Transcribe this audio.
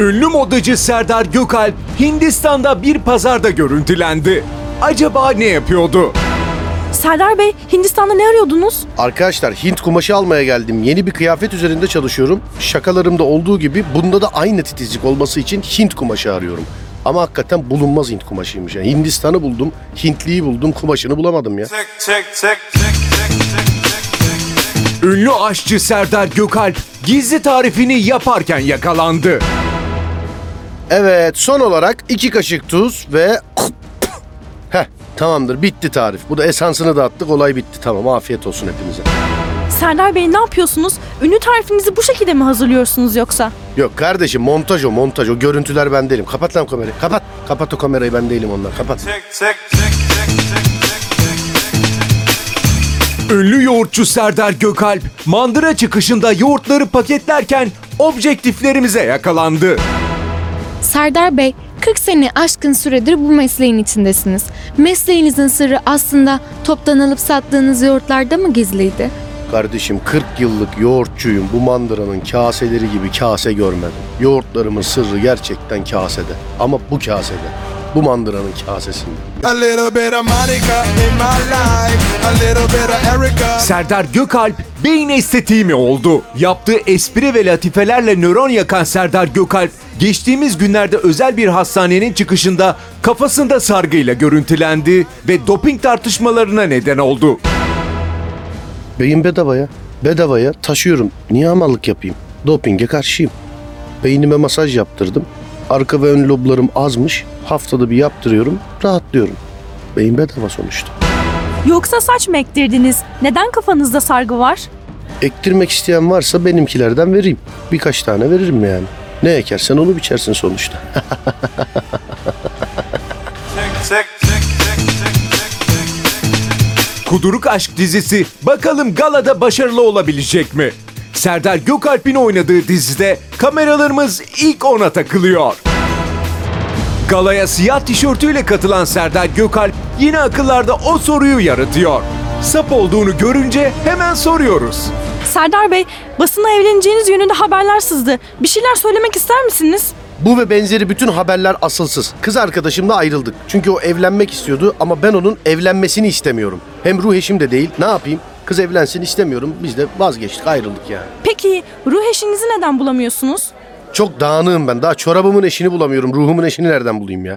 Ünlü modacı Serdar Gökalp Hindistan'da bir pazarda görüntülendi. Acaba ne yapıyordu? Serdar Bey, Hindistan'da ne arıyordunuz? Arkadaşlar Hint kumaşı almaya geldim. Yeni bir kıyafet üzerinde çalışıyorum. Şakalarımda olduğu gibi bunda da aynı titizlik olması için Hint kumaşı arıyorum. Ama hakikaten bulunmaz Hint kumaşıymış. Yani Hindistan'ı buldum, Hintliyi buldum, kumaşını bulamadım ya. Tick, tick, tick, tick, tick, tick. Ünlü aşçı Serdar Gökalp gizli tarifini yaparken yakalandı. Evet son olarak iki kaşık tuz ve... Heh tamamdır bitti tarif. Bu da esansını da attık olay bitti tamam afiyet olsun hepinize. Serdar Bey ne yapıyorsunuz? Ünlü tarifinizi bu şekilde mi hazırlıyorsunuz yoksa? Yok kardeşim montaj o montaj o görüntüler ben değilim. Kapat lan kamerayı kapat. Kapat o kamerayı ben değilim onlar kapat. Tick, tick, tick, tick, tick. Ünlü yoğurtçu Serdar Gökalp mandıra çıkışında yoğurtları paketlerken objektiflerimize yakalandı. Serdar Bey, 40 sene aşkın süredir bu mesleğin içindesiniz. Mesleğinizin sırrı aslında toptan alıp sattığınız yoğurtlarda mı gizliydi? Kardeşim 40 yıllık yoğurtçuyum. Bu mandıranın kaseleri gibi kase görmedim. Yoğurtlarımın sırrı gerçekten kasede. Ama bu kasede. Bu mandıranın kasesinde. A little bit of Monica in my life, a little bit of Erica. Serdar Gökalp beyin estetiği mi oldu? Yaptığı espri ve latifelerle nöron yakan Serdar Gökalp geçtiğimiz günlerde özel bir hastanenin çıkışında kafasında sargıyla görüntülendi ve doping tartışmalarına neden oldu. Beyin bedavaya. Bedavaya taşıyorum. Niye hamallık yapayım? Dopinge karşıyım. Beynime masaj yaptırdım. Arka ve ön loblarım azmış. Haftada bir yaptırıyorum. Rahatlıyorum. Beyin bedava sonuçta. Yoksa saç mı ektirdiniz? Neden kafanızda sargı var? Ektirmek isteyen varsa benimkilerden vereyim. Birkaç tane veririm yani. Ne ekersen onu biçersin sonuçta. Kuduruk Aşk dizisi bakalım galada başarılı olabilecek mi? Serdar Gökalp'in oynadığı dizide kameralarımız ilk ona takılıyor. Galaya siyah tişörtüyle katılan Serdar Gökalp yine akıllarda o soruyu yaratıyor. Sap olduğunu görünce hemen soruyoruz. Serdar Bey, basına evleneceğiniz yönünde haberler sızdı. Bir şeyler söylemek ister misiniz? Bu ve benzeri bütün haberler asılsız. Kız arkadaşımla ayrıldık. Çünkü o evlenmek istiyordu ama ben onun evlenmesini istemiyorum. Hem ruh eşim de değil. Ne yapayım? Kız evlensin istemiyorum. Biz de vazgeçtik ayrıldık yani. Peki ruh eşinizi neden bulamıyorsunuz? Çok dağınığım ben. Daha çorabımın eşini bulamıyorum. Ruhumun eşini nereden bulayım ya?